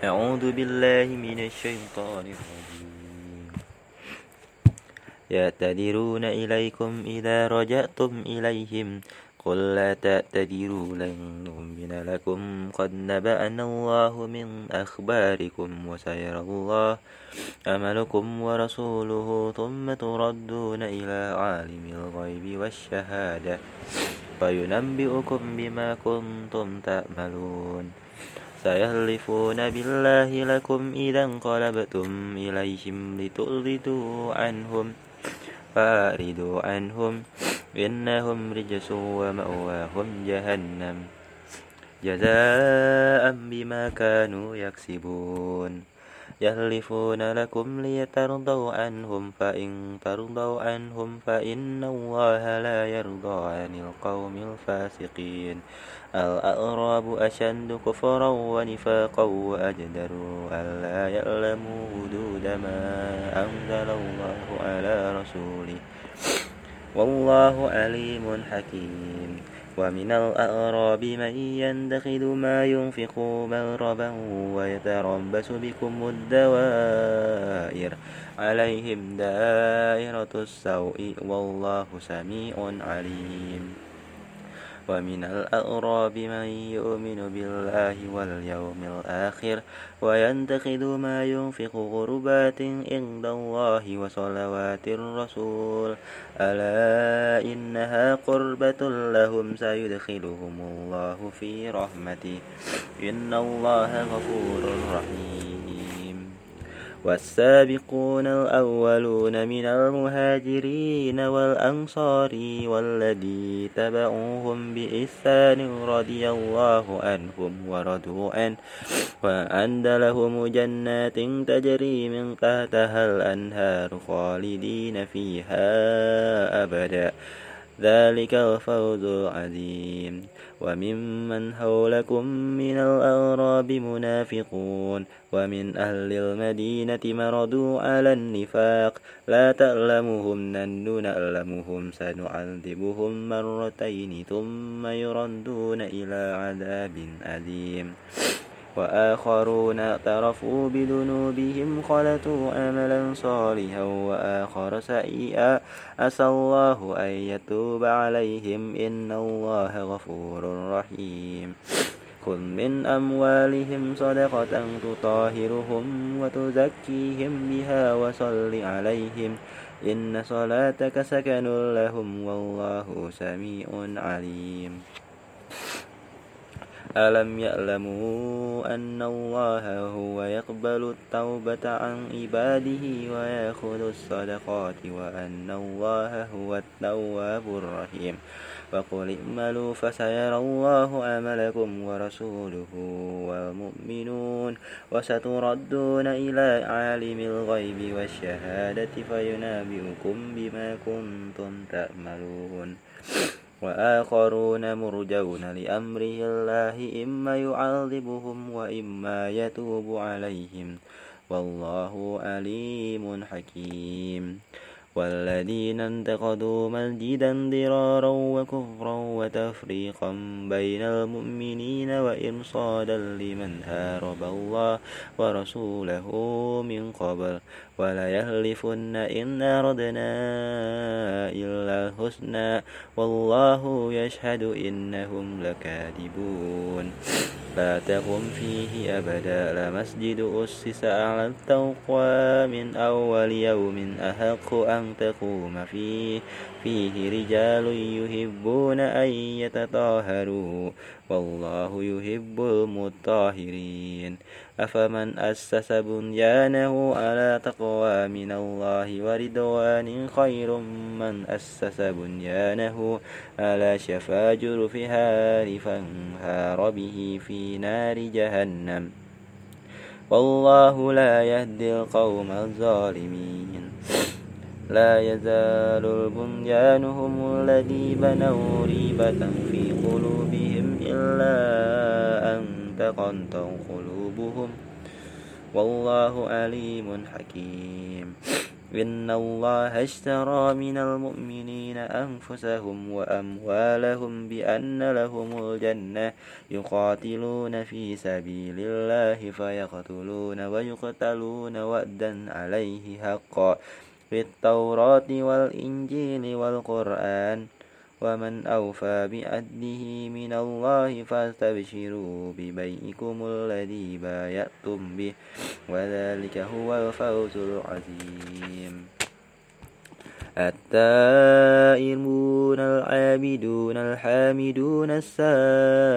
أعوذ بالله من الشيطان الرجيم. يعتذرون إليكم إذا رجعتم إليهم. قل لا تعتذروا لن نؤمن لكم. قد نبأنا الله من أخباركم وسيرى الله أملكم ورسوله ثم تردون إلى عالم الغيب والشهادة. فينبئكم بما كنتم تعملون سيحلفون بالله لكم إذا انقلبتم إليهم لتؤردوا عنهم فأعرضوا عنهم إنهم رجس ومأواهم جهنم. جزاء بما كانوا يكسبون. يحلفون لكم ليترضوا عنهم فإن ترضوا عنهم فإن الله لا يرضى عن القوم الفاسقين. الأعراب أشد كفرا ونفاقا وأجدر ألا يعلموا حدود ما أنزل الله على رسوله. والله عليم حكيم. ومن الأعراب من ينتخذ ما ينفق مغربا ويتربص بكم الدوائر. عليهم دائرة السوء. والله سميع عليم. ومن الأغراب من يؤمن بالله واليوم الآخر وينتخذ ما ينفق غربات عند الله وصلوات الرسول. ألا إنها قربة لهم سيدخلهم الله في رحمته. إن الله غفور رحيم. والسابقون الأولون من المهاجرين والأنصار والذي تبعوهم بإحسان رضي الله عنهم ورضوا عنه وأعد لهم جنات تجري من تحتها الأنهار خالدين فيها أبدا. ذلك الفوز العظيم. وممن حولكم من الأعراب منافقون ومن أهل المدينة مرضوا على النفاق لا تعلمهم نن نعلمهم سنعذبهم مرتين ثم يردون إلى عذاب أليم. وآخرون اعترفوا بذنوبهم خلطوا أملا صالحا وآخر سيئا عسى الله أن يتوب عليهم إن الله غفور رحيم. خذ من أموالهم صدقة تطهرهم وتزكيهم بها وصل عليهم إن صلاتك سكن لهم والله سميع عليم. ألم يعلموا أن الله هو يقبل التوبة عن عباده ويأخذ الصدقات وأن الله هو التواب الرحيم وقل اعملوا فسيرى الله عملكم ورسوله والمؤمنون وستردون إلى عالم الغيب والشهادة فينبئكم بما كنتم تأملون. وآخرون مرجون لأمره الله إما يعذبهم وإما يتوب عليهم. والله عليم حكيم. والذين انتقدوا مسجدا ضرارا وكفرا وتفريقا بين المؤمنين وإرصادا لمن هارب الله ورسوله من قبل. وليهلفن إن أردنا إلا الحسنى والله يشهد إنهم لكاذبون. لا تقم فيه أبدا لمسجد أسس على التقوى من أول يوم أحق أن تقوم فيه. فيه رجال يحبون أن يتطهروا. والله يحب المطهرين. أفمن أسس بنيانه على تقوى من الله ورضوان خير من أسس بنيانه على شفا جرف هار فانهار به في نار جهنم. والله لا يهدي القوم الظالمين. لا يزال البنيان هم الذي بنوا ريبة في قلوبهم إلا أن تقنطوا قلوبهم. والله عليم حكيم. إن الله اشترى من المؤمنين أنفسهم وأموالهم بأن لهم الجنة يقاتلون في سبيل الله فيقتلون ويقتلون وأدا عليه حقا. في التوراة والإنجيل والقرآن ومن أوفى بعهده من الله فاستبشروا ببيعكم الذي بايعتم به وذلك هو الفوز العظيم. التائمون العابدون الحامدون السائحون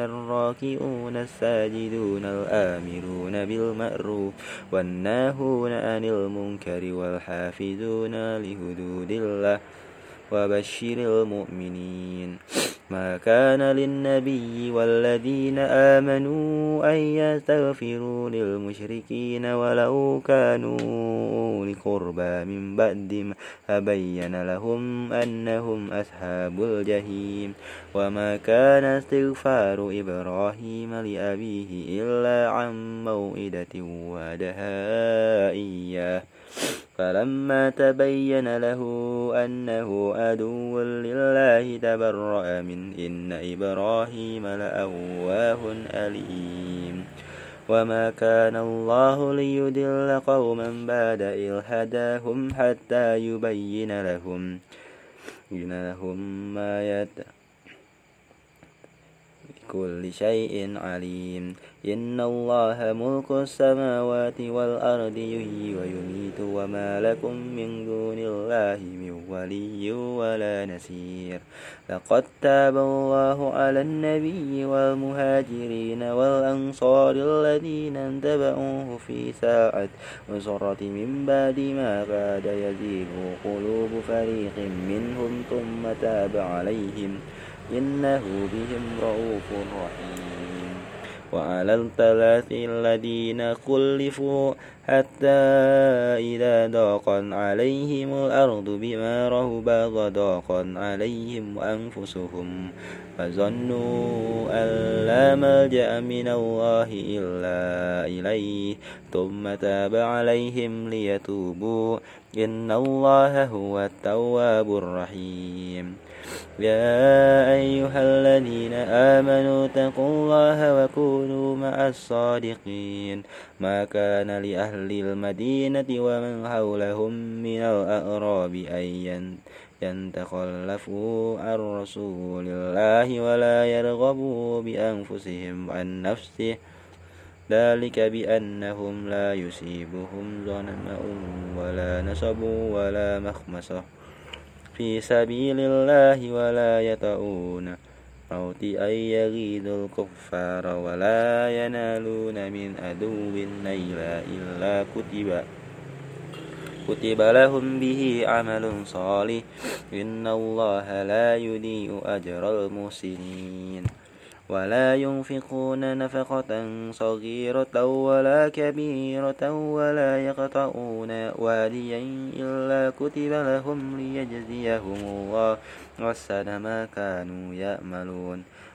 الراكعون الساجدون الآمرون بالمأروف والناهون عن المنكر والحافظون لحدود الله وبشر المؤمنين. ما كان للنبي والذين آمنوا أن يستغفروا للمشركين ولو كانوا لقربى من بعد ما تبين لهم أنهم أصحاب الجحيم. وما كان استغفار إبراهيم لأبيه إلا عن موئدة وعدها إياه. فلما تبين له أنه عدو لله تبرأ من إن إبراهيم لأواه أليم. وما كان الله ليدل قوما بعد إذ هداهم حتى يبين لهم لهم ما يتقون بكل شيء عليم. إن الله ملك السماوات والأرض يحيي ويميت وما لكم من دون الله من ولي ولا نسير لقد تاب الله على النبي والمهاجرين والأنصار الذين انتبعوه في ساعة نصرة من بعد ما كاد يزيغ قلوب فريق منهم ثم تاب عليهم. إنه بهم رؤوف رحيم. وعلى الثلاث الذين خلفوا حتى إذا ضاقت عليهم الأرض بما رهبا وضاقت عليهم أنفسهم فظنوا أن لا ملجأ من الله إلا إليه. ثم تاب عليهم ليتوبوا. إن الله هو التواب الرحيم. يا أيها الذين آمنوا اتقوا الله وكونوا مع الصادقين. ما كان لأهل المدينة ومن حولهم من الأعراب أن يتخلفوا عن رسول الله ولا يرغبوا بأنفسهم عن نفسه. ذلك بأنهم لا يصيبهم ظلم ولا نصب ولا مخمصة. في سبيل الله ولا يطؤون أن يغيظ الكفار ولا ينالون من عدو نيلا إلا كتب كتب لهم به عمل صالح إن الله لا يضيء أجر المحسنين ولا ينفقون نفقة صغيرة ولا كبيرة ولا يقطعون واديا إلا كتب لهم ليجزيهم الله أحسن ما كانوا يأملون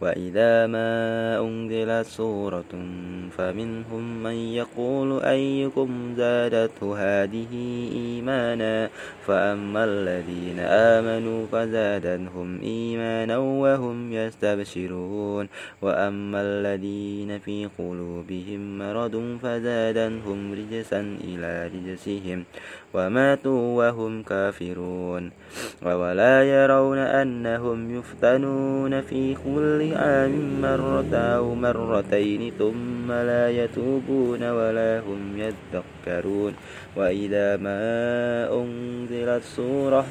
وإذا ما أنزلت سورة فمنهم من يقول أيكم زادته هذه إيمانا فأما الذين آمنوا فزادتهم إيمانا وهم يستبشرون وأما الذين في قلوبهم مرض فزادتهم رجسا إلى رجسهم وماتوا وهم كافرون ولا يرون أنهم يفتنون في كل عام مرة أو مرتين ثم لا يتوبون ولا هم يذكرون. وإذا ما أنزلت سورة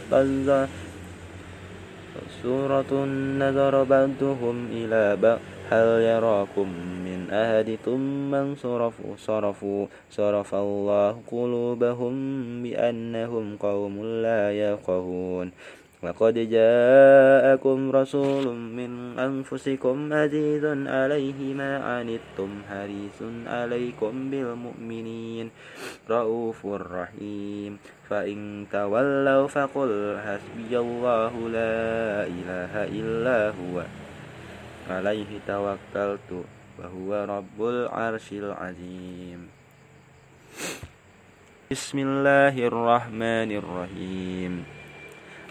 سورة نظر بعضهم إلى بعض هل يراكم من أحد؟ ثم انصرفوا صرفوا صرف الله قلوبهم بأنهم قوم لا يفقهون. لقد جاءكم رسول من أنفسكم عزيز عليه ما عنتم حريص عليكم بالمؤمنين رؤوف رحيم. فإن تولوا فقل حسبي الله لا إله إلا هو عليه توكلت وهو رب العرش العظيم. بسم الله الرحمن الرحيم.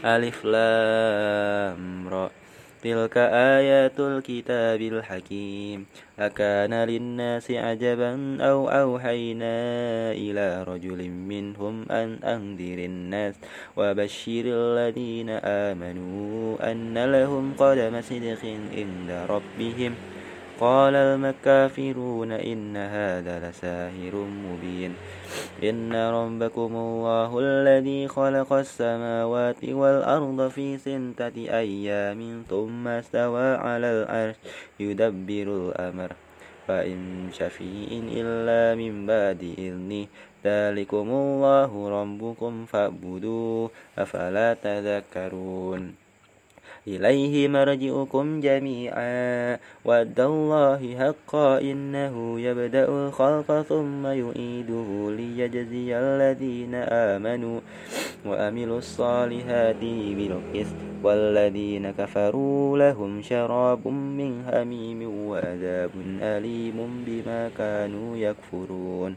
ألف لام را. تلك آيات الكتاب الحكيم. أكان للناس عجبا أو أوحينا إلى رجل منهم أن أنذر الناس وبشر الذين آمنوا أن لهم قدم صدق عند ربهم. قال المكافرون إن هذا لساهر مبين. إن ربكم الله الذي خلق السماوات والأرض في ستة أيام ثم استوى على العرش يدبر الأمر. فإن شفيء إلا من بعد إذنه ذلكم الله ربكم فاعبدوه أفلا تذكرون. إليه مرجئكم جميعا. وعد الله حقا إنه يبدأ الخلق ثم يعيده ليجزي الذين آمنوا وأملوا الصالحات بالقسط. والذين كفروا لهم شراب من هميم وعذاب أليم بما كانوا يكفرون.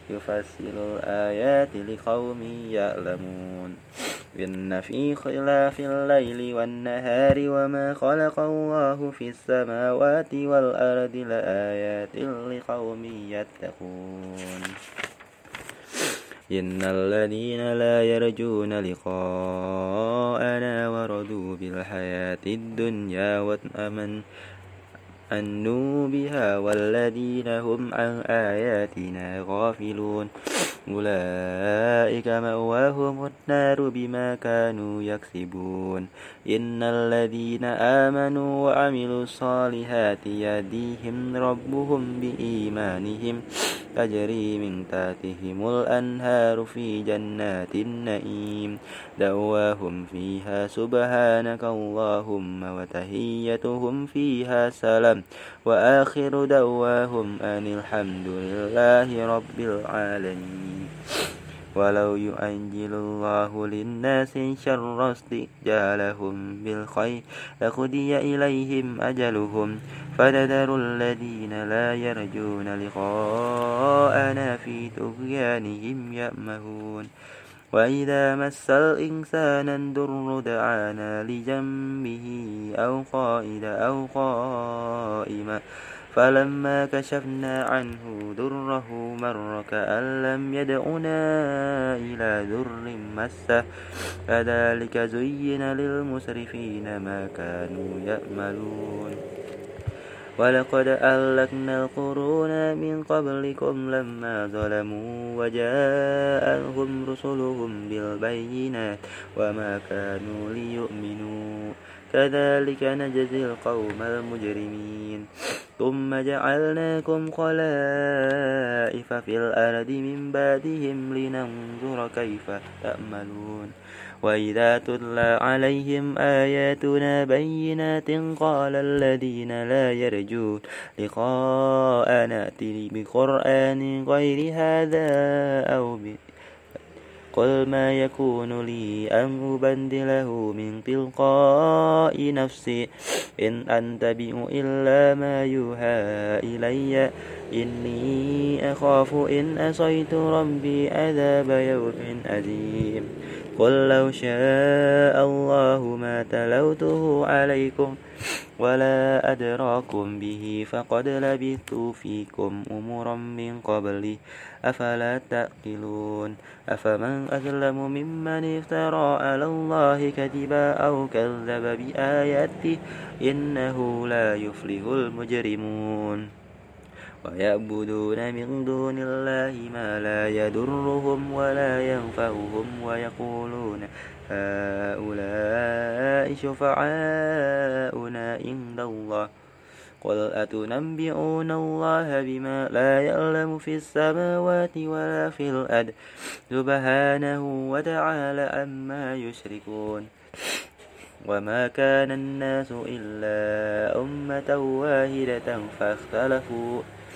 يفصل الآيات لقوم يعلمون إن في خلاف الليل والنهار وما خلق الله في السماوات والأرض لآيات لقوم يتقون إن الذين لا يرجون لقاءنا ورضوا بالحياة الدنيا وأمن أنوا بها والذين هم عن آياتنا غافلون أولئك مأواهم النار بما كانوا يكسبون إن الذين آمنوا وعملوا الصالحات يهديهم ربهم بإيمانهم تجري من تحتهم الأنهار في جنات النعيم دواهم فيها سبحانك اللهم وتهيتهم فيها سلام وآخر دواهم أن الحمد لله رب العالمين. ولو يؤجل الله للناس شر استئجالهم بالخير لقضي إليهم أجلهم. فنذر الذين لا يرجون لقاءنا في طغيانهم يأمهون. وإذا مس الإنسان در دعانا لجنبه أو قائد أو قائما فلما كشفنا عنه دره مر كأن لم يدعنا إلى در مسه كذلك زين للمسرفين ما كانوا يأملون ولقد أهلكنا القرون من قبلكم لما ظلموا وجاءهم رسلهم بالبينات وما كانوا ليؤمنوا. كذلك نجزي القوم المجرمين. ثم جعلناكم خلائف في الأرض من بعدهم لننظر كيف تأملون. وإذا تتلى عليهم آياتنا بينات قال الذين لا يرجون لقاء نأتي بقرآن غير هذا أو قل ما يكون لي أن أبدله من تلقاء نفسي إن أنتبئ إلا ما يوحى إلي إني أخاف إن أصيت ربي عذاب يوم أليم قل لو شاء الله ما تلوته عليكم ولا أدراكم به فقد لبثت فيكم أمرا من قبله أفلا تأقلون أفمن أظلم ممن افترى على الله كذبا أو كذب بآياته إنه لا يفلح المجرمون. ويعبدون من دون الله ما لا يضرهم ولا ينفعهم ويقولون هؤلاء شفعاؤنا عند الله. قل أتنبئون الله بما لا يعلم في السماوات ولا في الأرض؟ سبحانه وتعالى عما يشركون. وما كان الناس إلا أمة واحدة فاختلفوا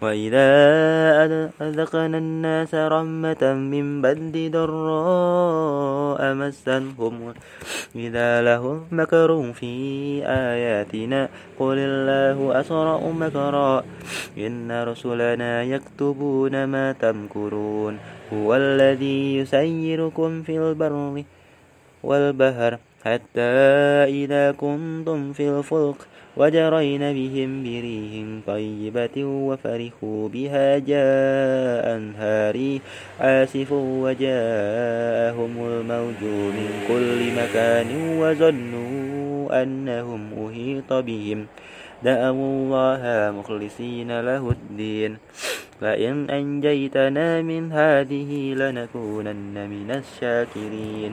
وإذا أذقنا الناس رحمة من بعد ضراء مسهم إذا لهم مكر في آياتنا قل الله أسرع مكرا إن رسلنا يكتبون ما تمكرون هو الذي يسيركم في البر والبحر حتى إذا كنتم في الفلك وجرين بهم بريح طيبة وفرحوا بها جاء أنهاري آسف وجاءهم الموج من كل مكان وظنوا أنهم أهيط بهم. دعوا الله مخلصين له الدين. فإن أنجيتنا من هذه لنكونن من الشاكرين.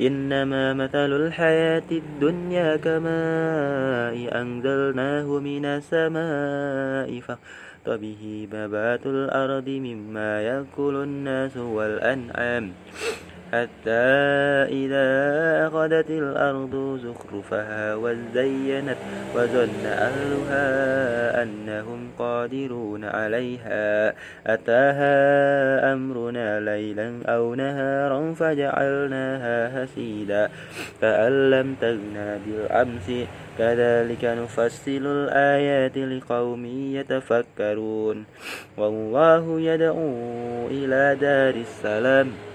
إنما مثل الحياة الدنيا كماء أنزلناه من السماء فاختلط به نبات الأرض مما يأكل الناس والأنعام. حتى إذا أخذت الأرض زخرفها وزينت وظن أهلها أنهم قادرون عليها. أتاها أمرنا ليلا أو نهارا فجعلناها هسيدا كأن لم تغنى بالأمس كذلك نفصل الآيات لقوم يتفكرون. والله يدعو إلى دار السلام.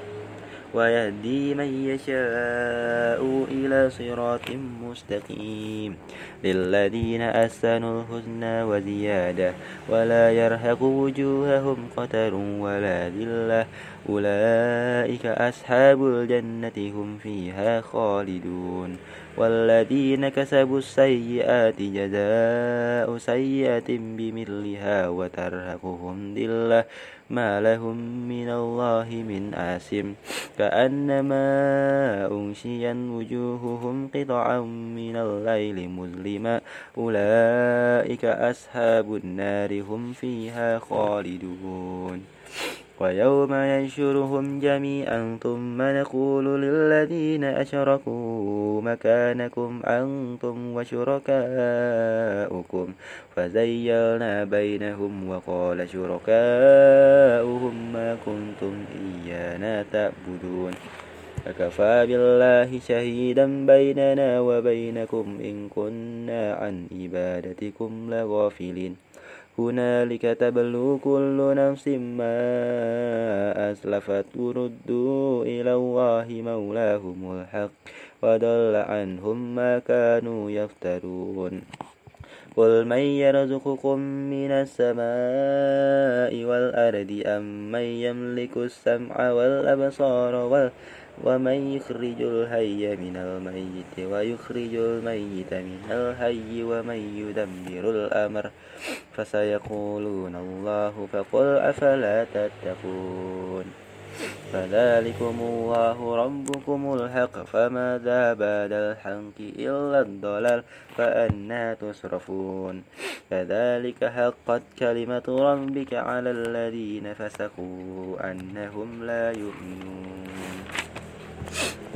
ويهدي من يشاء إلى صراط مستقيم. للذين أحسنوا الحسنى وزيادة ولا يرهق وجوههم قتر ولا ذلة أولئك أصحاب الجنة هم فيها خالدون والذين كسبوا السيئات جزاء سيئة بمثلها وترهقهم ذلة ما لهم من الله من آسم كأنما أنشيا وجوههم قطعا من الليل مظلما أولئك أصحاب النار هم فيها خالدون. ويوم ينشرهم جميعا ثم نقول للذين أشركوا مكانكم أنتم وشركاؤكم. فزيلنا بينهم وقال شركاؤهم ما كنتم إيانا تعبدون. فكفى بالله شهيدا بيننا وبينكم إن كنا عن عبادتكم لغافلين. هنالك تبلو كل نفس ما أسلفت وردوا إلى الله مولاهم الحق وضل عنهم ما كانوا يفترون. قل من يرزقكم من السماء والأرض أم من يملك السمع والأبصار والأبصار ومن يخرج الحي من الميت ويخرج الميت من الحي ومن يدبر الأمر فسيقولون الله فقل أفلا تتقون فذلكم الله ربكم الحق فماذا بعد الحق إلا الضلال فأنا تصرفون كذلك حقت كلمة ربك على الذين فسقوا أنهم لا يؤمنون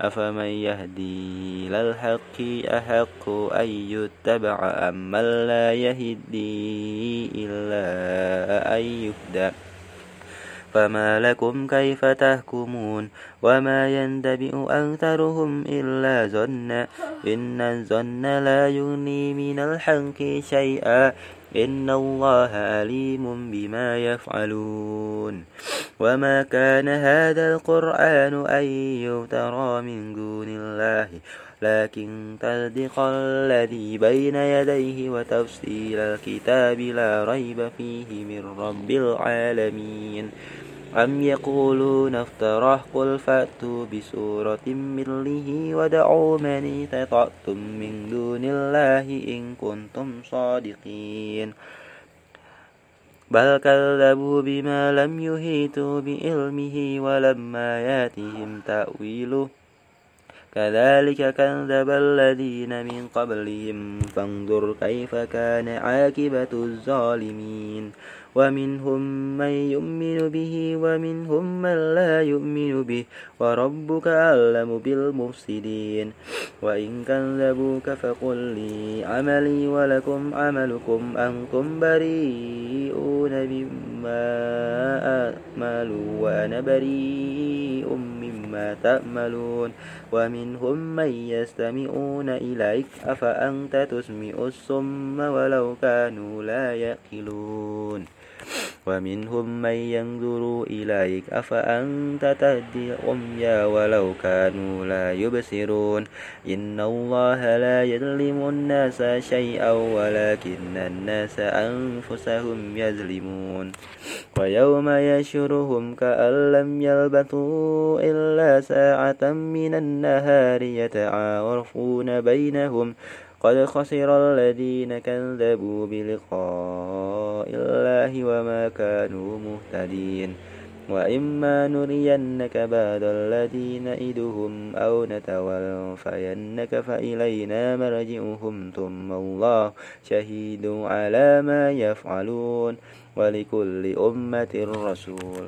أفمن يهدي إلى الحق أحق أن يتبع أم من لا يهدي إلا أن يهدى؟ فما لكم كيف تحكمون؟ وما يندبئ أكثرهم إلا ظنا إن الظن لا يغني من الحق شيئا. إن الله عليم بما يفعلون. وما كان هذا القرآن أن يفترى من دون الله لكن تصدق الذي بين يديه وتفصيل الكتاب لا ريب فيه من رب العالمين. أم يقولون افتراه قل فأتوا بسورة مثله ودعوا من استطعتم من دون الله إن كنتم صادقين. بل كذبوا بما لم يهيتوا بعلمه ولما ياتهم تأويله كذلك كذب الذين من قبلهم فانظر كيف كان عاقبة الظالمين ومنهم من يؤمن به ومنهم من لا يؤمن به وربك أعلم بالمفسدين. وإن كذبوك فقل لي عملي ولكم عملكم أنتم بريئون مما أعمل وأنا بريء مما تأملون. ومنهم من يستمعون إليك أفأنت تسمع الصم ولو كانوا لا يأكلون. ومنهم من ينظر إليك أفأنت تهدي العمي ولو كانوا لا يبصرون. إن الله لا يظلم الناس شيئا ولكن الناس أنفسهم يظلمون. ويوم يشرهم كأن لم يلبثوا إلا ساعة من النهار يتعارفون بينهم. قد خسر الذين كذبوا بلقاء الله وما كانوا مهتدين. وإما نرينك بعد الذين نئدهم أو نتوفينك فإلينا مرجعهم. ثم الله شهيد على ما يفعلون ولكل أمة رسول.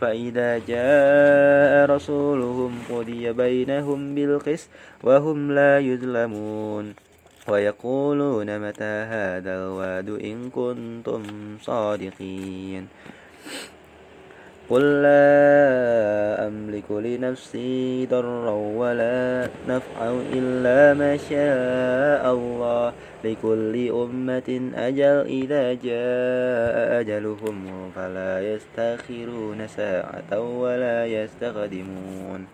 فإذا جاء رسولهم قضي بينهم بالقسط وهم لا يظلمون. ويقولون متى هذا الوعد إن كنتم صادقين. قل لا أملك لنفسي ضرا ولا نفعا إلا ما شاء الله. لكل أمة أجل إذا جاء أجلهم فلا يستأخرون ساعة ولا يستقدمون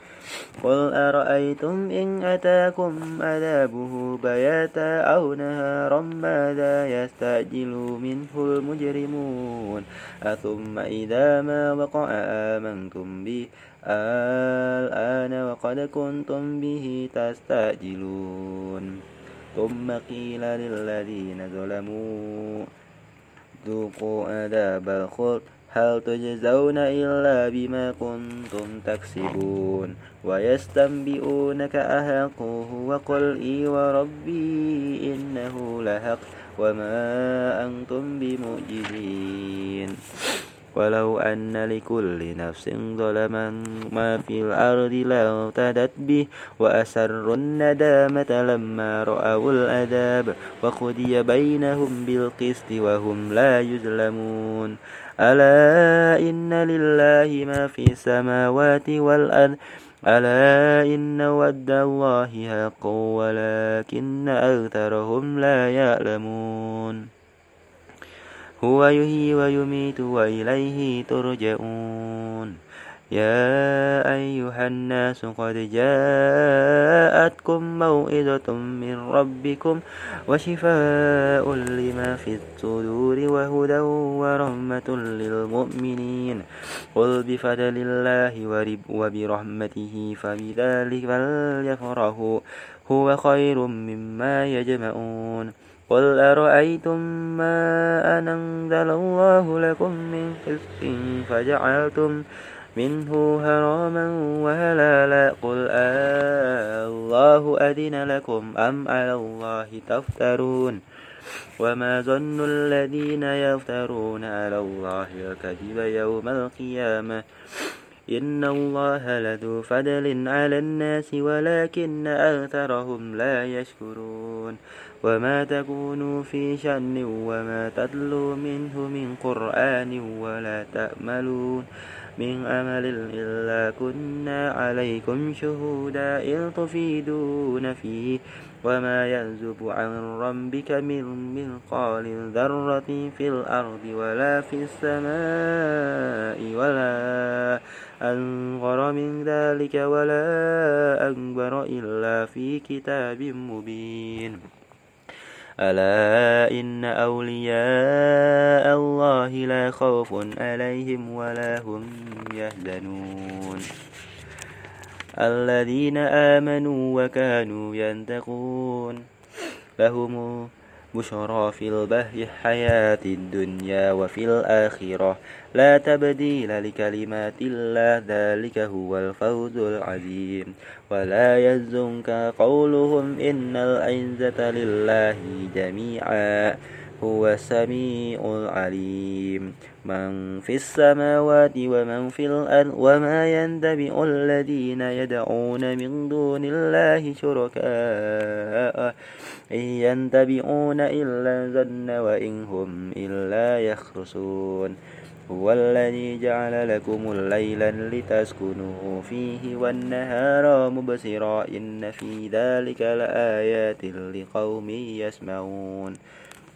قل أرأيتم إن أتاكم عذابه بياتا أو نهارا ماذا يستعجل منه المجرمون؟ أثم إذا ما وقع آمنتم به الآن وقد كنتم به تستعجلون. ثم قيل للذين ظلموا ذوقوا عذاب الخلد هل تجزون إلا بما كنتم تكسبون؟ ويستنبئونك أهقه وقل إي وربي إنه لحق وما أنتم بمؤجدين ولو أن لكل نفس ظلما ما في الأرض لاغتدت به وأسروا الندامة لما رأوا العذاب وقضي بينهم بالقسط وهم لا يظلمون. ألا إن لله ما في السماوات والأرض؟ ألا إن ود الله حق ولكن أكثرهم لا يعلمون. هو يحيي ويميت وإليه ترجعون. يا أيها الناس قد جاءتكم موئذة من ربكم وشفاء لما في الصدور وهدى ورحمة للمؤمنين. قل بفضل الله وبرحمته فبذلك فليفرحوا. هو خير مما يجمعون. قل أرأيتم ما أنزل الله لكم من رزق فجعلتم منه هراما وهلالا قل الله أذن لكم أم على الله تفترون وما ظن الذين يفترون على الله الكذب يوم القيامة إن الله لذو فضل على الناس ولكن أكثرهم لا يشكرون وما تكونوا في شأن وما تتلو منه من قرآن ولا تأملون من أمل إلا كنا عليكم شهودا إذ تفيدون فيه وما ينزب عن ربك من مثقال ذرة في الأرض ولا في السماء ولا أنغر من ذلك ولا أكبر إلا في كتاب مبين ألا إن أولياء الله لا خوف عليهم ولا هم يهزنون الذين آمنوا وكانوا ينتقون لهم بشرى في البهج حياة الدنيا وفي الآخرة. لا تبديل لكلمات الله ذلك هو الفوز العظيم. ولا يزنك قولهم إن العزة لله جميعا. هو السميع العليم من في السماوات ومن في الأرض وما يندبئ الذين يدعون من دون الله شركاء. إن ينتبئون إلا الظن وإن هم إلا يخرصون. هو الذي جعل لكم الليل لتسكنوا فيه والنهار مبصرا. إن في ذلك لآيات لقوم يسمعون.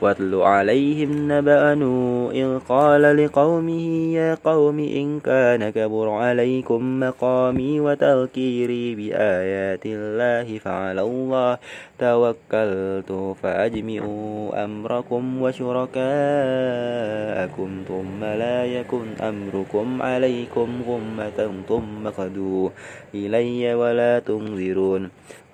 واتل عليهم نبأ إذ قال لقومه يا قوم إن كان كبر عليكم مقامي وتذكيري بآيات الله فعلى الله توكلت فأجمعوا أمركم وشركاءكم ثم لا يكن أمركم عليكم غمة ثم قدوا إلي ولا تنذرون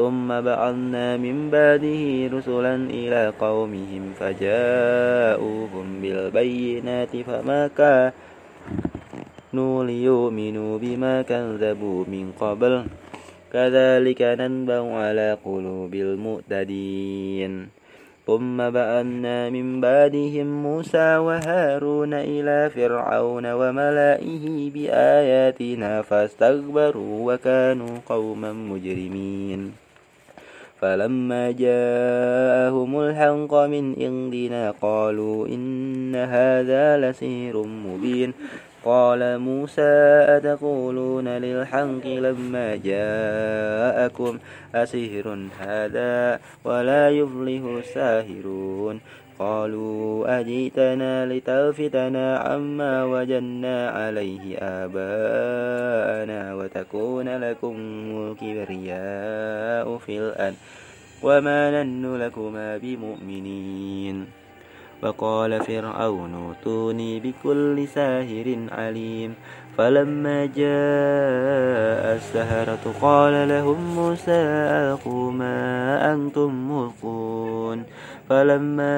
ثم بعثنا من بعده رسلا إلى قومهم فجاءوهم بالبينات فما كانوا ليؤمنوا بما كذبوا من قبل. كذلك ننبع على قلوب المؤتدين. ثم بأنا من بعدهم موسى وهارون إلى فرعون وملائه بآياتنا فاستكبروا وكانوا قوما مجرمين. فلما جاءهم الحق من عندنا قالوا إن هذا لسير مبين. قال موسى أتقولون للحق لما جاءكم أسهر هذا ولا يفلح الساهرون قالوا أجيتنا لتلفتنا عما وجدنا عليه آباءنا وتكون لكم الكبرياء في الأرض وما نن لكما بمؤمنين. وقال فرعون ائتوني بكل ساهر عليم. فلما جاء السهرة قال لهم موسى ألقوا ما أنتم ملقون فلما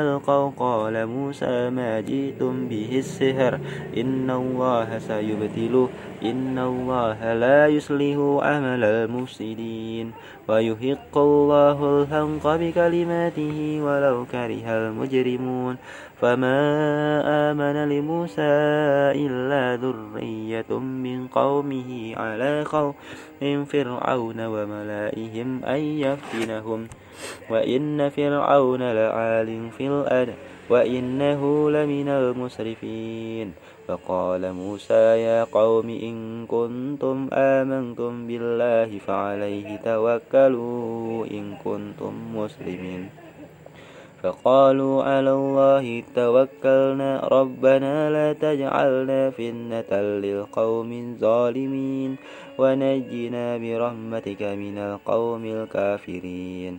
ألقوا قال موسى ما جئتم به السحر؟ إن الله سيبتله إن الله لا يصلح عمل المفسدين. ويحق الله الحق بكلماته ولو كره المجرمون. فما آمن لموسى إلا ذرية من قومه على قوم فرعون وملائهم أن يفتنهم. وإن فرعون لعال في الأرض وإنه لمن المسرفين. فقال موسى يا قوم إن كنتم آمنتم بالله فعليه توكلوا إن كنتم مسلمين. فقالوا على الله توكلنا ربنا لا تجعلنا فتنة للقوم الظالمين. ونجنا برحمتك من القوم الكافرين.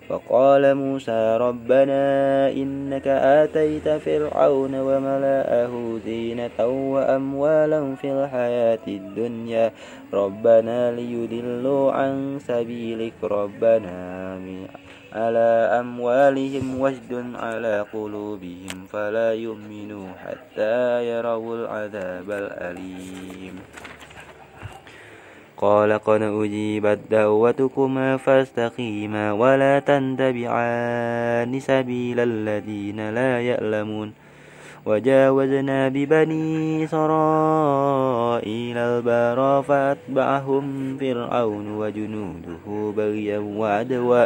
وقال موسى ربنا إنك آتيت فرعون وملأه زينة وأموالا في الحياة الدنيا. ربنا ليدلوا عن سبيلك. ربنا على أموالهم وجد على قلوبهم فلا يؤمنوا حتى يروا العذاب الأليم. قال قد أجيبت دعوتكما فاستقيما ولا تنتبعان سبيل الذين لا يعلمون. وجاوزنا ببني إسرائيل البار فأتبعهم فرعون وجنوده بغيا وعدوا.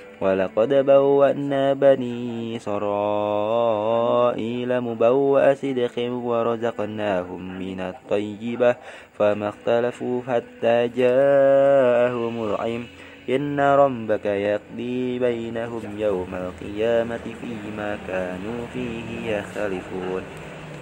ولقد بوأنا بني إسرائيل مبوأ صدق ورزقناهم من الطيبة فما اختلفوا حتى جاءهم العلم إن ربك يقضي بينهم يوم القيامة فيما كانوا فيه يختلفون.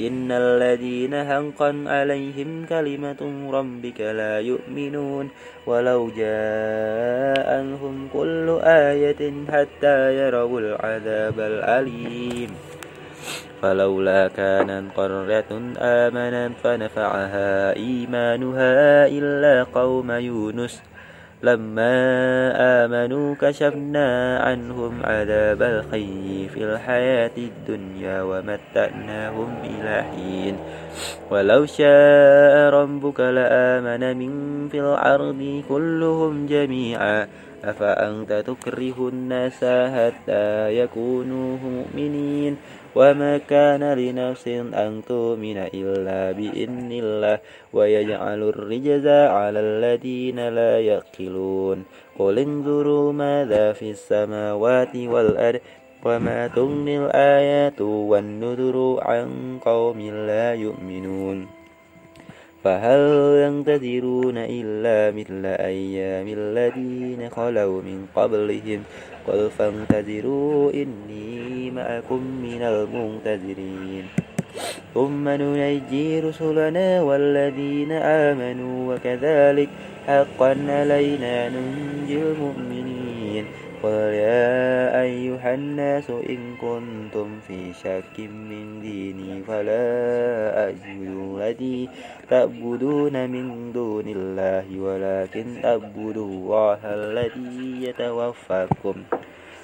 إن الذين حقا عليهم كلمة ربك لا يؤمنون ولو جاءهم كل آية حتى يروا العذاب الأليم فلولا كانت قرية آمنت فنفعها إيمانها إلا قوم يونس لما آمنوا كشفنا عنهم عذاب الخي في الحياة الدنيا ومتعناهم إلى حين. ولو شاء ربك لآمن من في الأرض كلهم جميعا. أفأنت تكره الناس حتى يكونوا مؤمنين؟ وما كان لنفس أن تؤمن إلا بإذن الله ويجعل الرجز على الذين لا يأكلون قل انظروا ماذا في السماوات والأرض وما تغني الآيات والنذر عن قوم لا يؤمنون فهل ينتظرون إلا مثل أيام الذين خلوا من قبلهم؟ قل فانتظروا إني معكم من المنتظرين. ثم ننجي رسلنا والذين آمنوا وكذلك حقا علينا ننجي المؤمنين. قل يا أيها الناس إن كنتم في شك من ديني فلا أعبد الذي تعبدون من دون الله ولكن اعبدوا الله الذي يتوفاكم.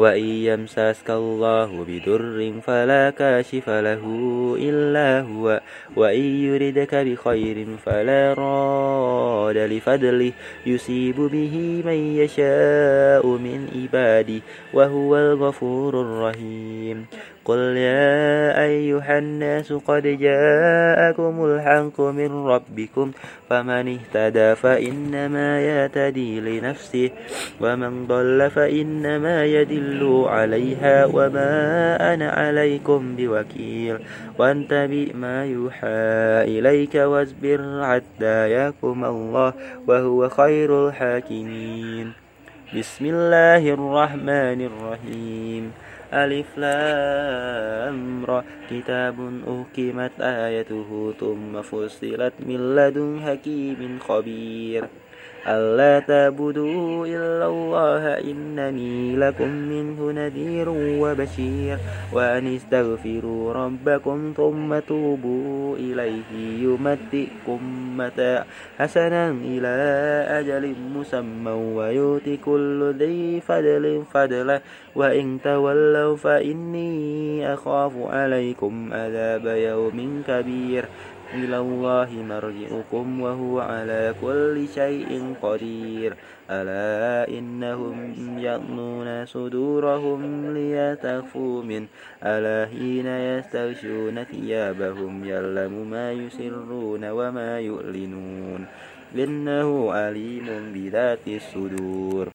وإن يمسسك الله بضر فلا كاشف له إلا هو وإن يردك بخير فلا راد لفضله يصيب به من يشاء من عباده وهو الغفور الرحيم. قل يا أيها الناس قد جاءكم الحق من ربكم فمن اهتدى فإنما يهتدي لنفسه ومن ضل فإنما يدل عليها وما أنا عليكم بوكيل وانتبئ ما يوحى إليك واصبر حتى يحكم الله وهو خير الحاكمين بسم الله الرحمن الرحيم ألف لام را. كتاب أحكمت آيته ثم فصلت من لدن حكيم خبير. ألا تعبدوا إلا الله إنني لكم منه نذير وبشير وأن استغفروا ربكم ثم توبوا إليه يمتئكم متاع حسنا إلى أجل مسمى ويؤتي كل ذي فضل فضله وإن تولوا فإني أخاف عليكم عذاب يوم كبير إلى الله مرجعكم وهو على كل شيء قدير. ألا إنهم يأمون صدورهم ليتخفوا من ألا حين يستغشون ثيابهم يعلم ما يسرون وما يعلنون؟ إنه عليم بذات الصدور.